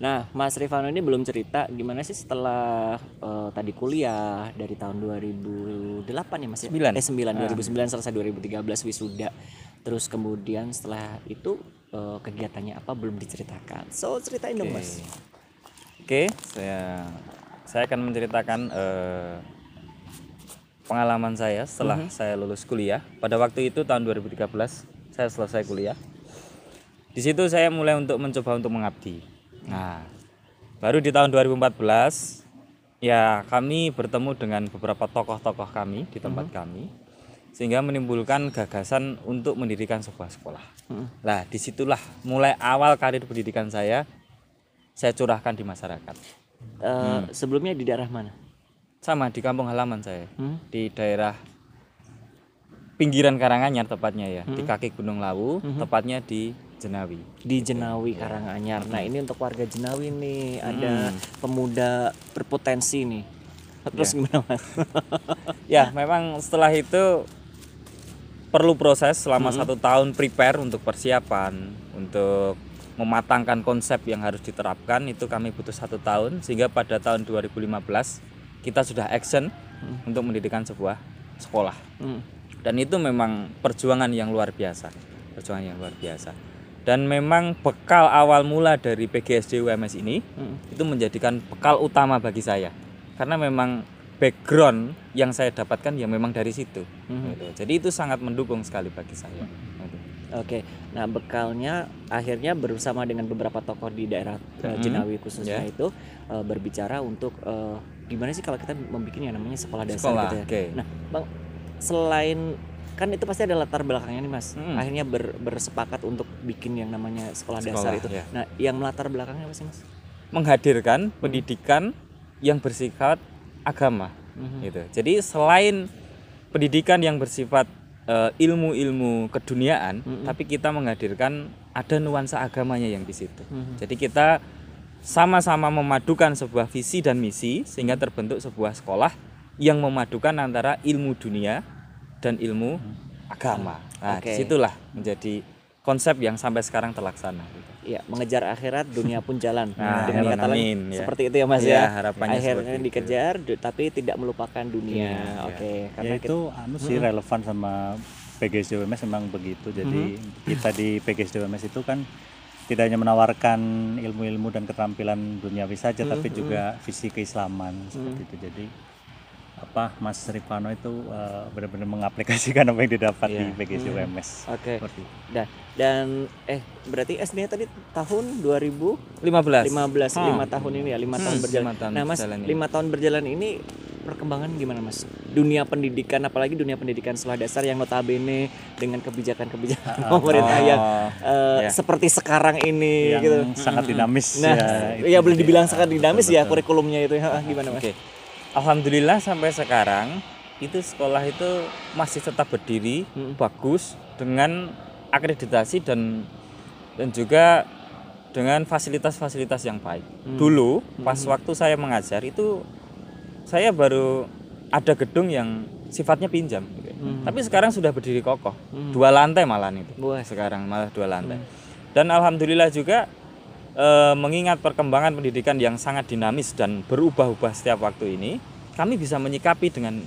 Nah, Mas Rifano ini belum cerita gimana sih setelah eh, tadi kuliah dari tahun 2008 ya Mas ya? Sembilan. Eh 9 2009 selesai 2013 wisuda. Terus kemudian setelah itu eh, kegiatannya apa belum diceritakan. So, ceritain dong, Mas. Oke, saya saya akan menceritakan eh, pengalaman saya setelah saya lulus kuliah. Pada waktu itu tahun 2013 saya selesai kuliah. Di situ saya mulai untuk mencoba untuk mengabdi. Nah, baru di tahun 2014 ya kami bertemu dengan beberapa tokoh-tokoh kami di tempat kami sehingga menimbulkan gagasan untuk mendirikan sebuah sekolah. Nah, di situlah mulai awal karir pendidikan saya saya curahkan di masyarakat. Eh, sebelumnya di daerah mana? Sama di kampung halaman saya, Hmm? di daerah pinggiran Karanganyar tepatnya ya, di kaki Gunung Lawu, tepatnya di Jenawi. Di Jenawi Karanganyar. Nah, ini untuk warga Jenawi nih ada pemuda berpotensi nih. Terus gimana, Mas? Ya, memang setelah itu perlu proses selama satu tahun prepare untuk persiapan, untuk mematangkan konsep yang harus diterapkan itu kami butuh satu tahun sehingga pada tahun 2015 kita sudah action untuk mendirikan sebuah sekolah. Hmm. dan itu memang perjuangan yang luar biasa perjuangan yang luar biasa dan memang bekal awal mula dari PGSD UMS ini itu menjadikan bekal utama bagi saya karena memang background yang saya dapatkan ya memang dari situ gitu. jadi itu sangat mendukung sekali bagi saya gitu. Oke, nah bekalnya akhirnya bersama dengan beberapa tokoh di daerah eh, Jenawi khususnya Ya. itu eh, berbicara untuk eh, gimana sih kalau kita membuat yang namanya sekolah dasar Sekolah, gitu ya. oke. Nah, bang, selain kan itu pasti ada latar belakangnya nih mas. Mm. Akhirnya ber- bersepakat untuk bikin yang namanya sekolah, dasar Sekolah, itu. ya. Nah, yang melatar belakangnya apa sih mas? menghadirkan pendidikan yang bersifat agama Mhm. gitu. Jadi selain pendidikan yang bersifat eh, ilmu-ilmu keduniaan, tapi kita menghadirkan ada nuansa agamanya yang di situ. Jadi kita sama-sama memadukan sebuah visi dan misi sehingga terbentuk sebuah sekolah yang memadukan antara ilmu dunia dan ilmu agama. Nah, Oke. di situlah menjadi konsep yang sampai sekarang terlaksana. gitu. Iya, mengejar akhirat dunia pun jalan. Nah, Dengan amin, kata lain amin, ya. seperti itu ya Mas Iya, ya. harapannya Akhirnya itu. dikejar du- tapi tidak melupakan dunia. Ya. Oke, ya karena kita- itu anu sih relevan sama PGSD UMS memang begitu jadi kita di PGSD UMS itu kan tidak hanya menawarkan ilmu-ilmu dan keterampilan duniawi saja tapi juga visi keislaman seperti itu jadi apa Mas Rifano itu eh, benar-benar mengaplikasikan apa yang didapat di PGSD UMS Oke. seperti itu. Dan dan eh berarti SD-nya tadi tahun 2015 15. lima tahun ini ya lima tahun berjalan. lima tahun nah mas berjalan ini. lima tahun berjalan ini perkembangan gimana mas? Dunia pendidikan apalagi dunia pendidikan sekolah dasar yang notabene dengan kebijakan-kebijakan pemerintah Oh, yang eh, ya. seperti sekarang ini yang gitu. sangat dinamis Nah, ya, ya, itu boleh dibilang ah, sangat betul, dinamis ya betul. kurikulumnya itu. Ah, gimana mas? Oke. Alhamdulillah sampai sekarang itu sekolah itu masih tetap berdiri bagus dengan akreditasi dan dan juga dengan fasilitas-fasilitas yang baik. Dulu pas waktu saya mengajar itu saya baru ada gedung yang sifatnya pinjam. gitu. Tapi sekarang sudah berdiri kokoh, dua lantai malah itu. Sekarang malah dua lantai. Dan alhamdulillah juga eh, mengingat perkembangan pendidikan yang sangat dinamis dan berubah-ubah setiap waktu ini, kami bisa menyikapi dengan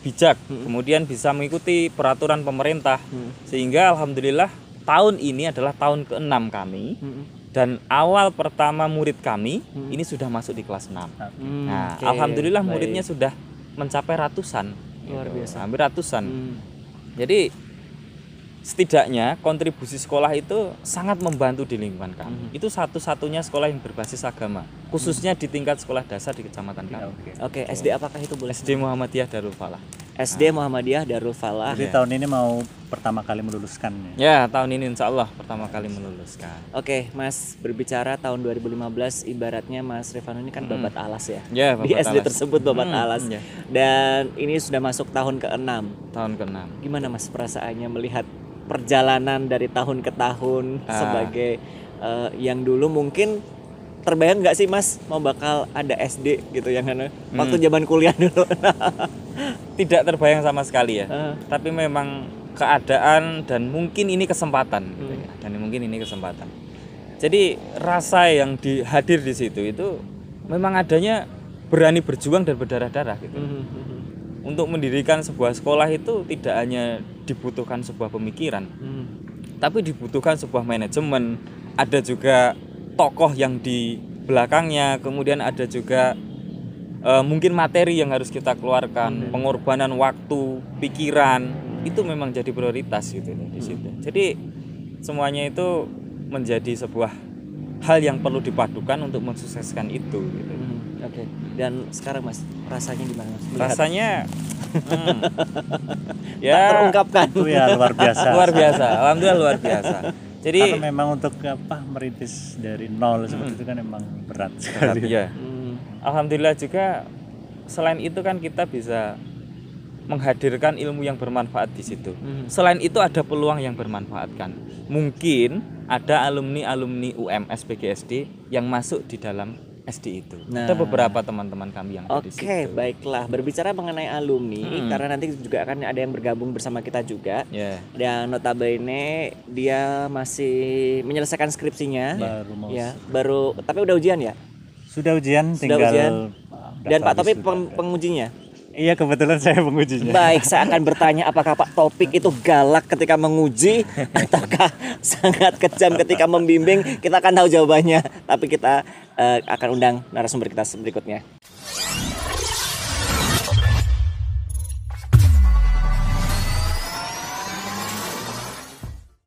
bijak, kemudian bisa mengikuti peraturan pemerintah, sehingga alhamdulillah tahun ini adalah tahun ke-6 kami dan awal pertama murid kami ini sudah masuk di kelas 6. Hmm, Nah, oke, alhamdulillah baik. muridnya sudah mencapai ratusan. Luar gitu, biasa. Hampir ratusan. Hmm. Jadi setidaknya kontribusi sekolah itu sangat membantu di lingkungan kami. Itu satu-satunya sekolah yang berbasis agama, khususnya di tingkat sekolah dasar di kecamatan kami. Oke. Oke, SD apakah itu boleh? SD Muhammadiyah Darul Falah. SD Muhammadiyah Darul Falah. Jadi tahun ini mau pertama kali meluluskan ya. Ya, tahun ini insya Allah pertama kali meluluskan. Oke, Mas berbicara tahun 2015 ibaratnya Mas Revano ini kan babat alas ya. Ya, Di babat SD alas. tersebut babat Hmm, alas. ya. Dan ini sudah masuk tahun ke-6. Tahun ke-6. Gimana Mas perasaannya melihat perjalanan dari tahun ke tahun Ah. sebagai eh, yang dulu mungkin terbayang nggak sih Mas mau bakal ada SD gitu yang mana waktu Hmm. zaman kuliah dulu. Tidak terbayang sama sekali ya. Ah. Tapi memang keadaan dan mungkin ini kesempatan gitu Hmm. ya. Dan mungkin ini kesempatan. Jadi rasa yang di, hadir di situ itu memang adanya berani berjuang dan berdarah-darah gitu. Mhm, mhm, Untuk mendirikan sebuah sekolah itu tidak hanya dibutuhkan sebuah pemikiran, mhm. tapi dibutuhkan sebuah manajemen. Ada juga tokoh yang di belakangnya, kemudian ada juga eh, mungkin materi yang harus kita keluarkan, pengorbanan waktu, pikiran, itu memang jadi prioritas gitu di situ. Jadi semuanya itu menjadi sebuah hal yang perlu dipadukan untuk mensukseskan itu gitu. Mhm, Oke. Dan sekarang Mas, rasanya gimana Mas? Melihat Rasanya hmm, tak ya terungkapkan. itu ya luar biasa luar biasa. Alhamdulillah luar biasa. Jadi karena memang untuk apa merintis dari nol seperti itu kan memang berat sekali ya. Mhm. Alhamdulillah juga selain itu kan kita bisa menghadirkan ilmu yang bermanfaat di situ. Mhm. Selain itu ada peluang yang bermanfaat kan. Mungkin ada alumni-alumni UMS PGSD yang masuk di dalam SD itu. Ada Nah. beberapa teman-teman kami yang ada di Oke, baiklah. Berbicara mengenai alumni, Hmm. karena nanti juga akan ada yang bergabung bersama kita juga. Ya. Dan notabene dia masih menyelesaikan skripsinya. baru mau Ya, baru tapi udah ujian ya. sudah ujian Sudah tinggal ujian. uh, Dan Pak peng- pengujinya. Iya kebetulan saya pengujinya Baik, saya akan bertanya apakah Pak Topik itu galak ketika menguji ataukah sangat kejam ketika membimbing? Kita akan tahu jawabannya. Tapi kita eh, akan undang narasumber kita berikutnya.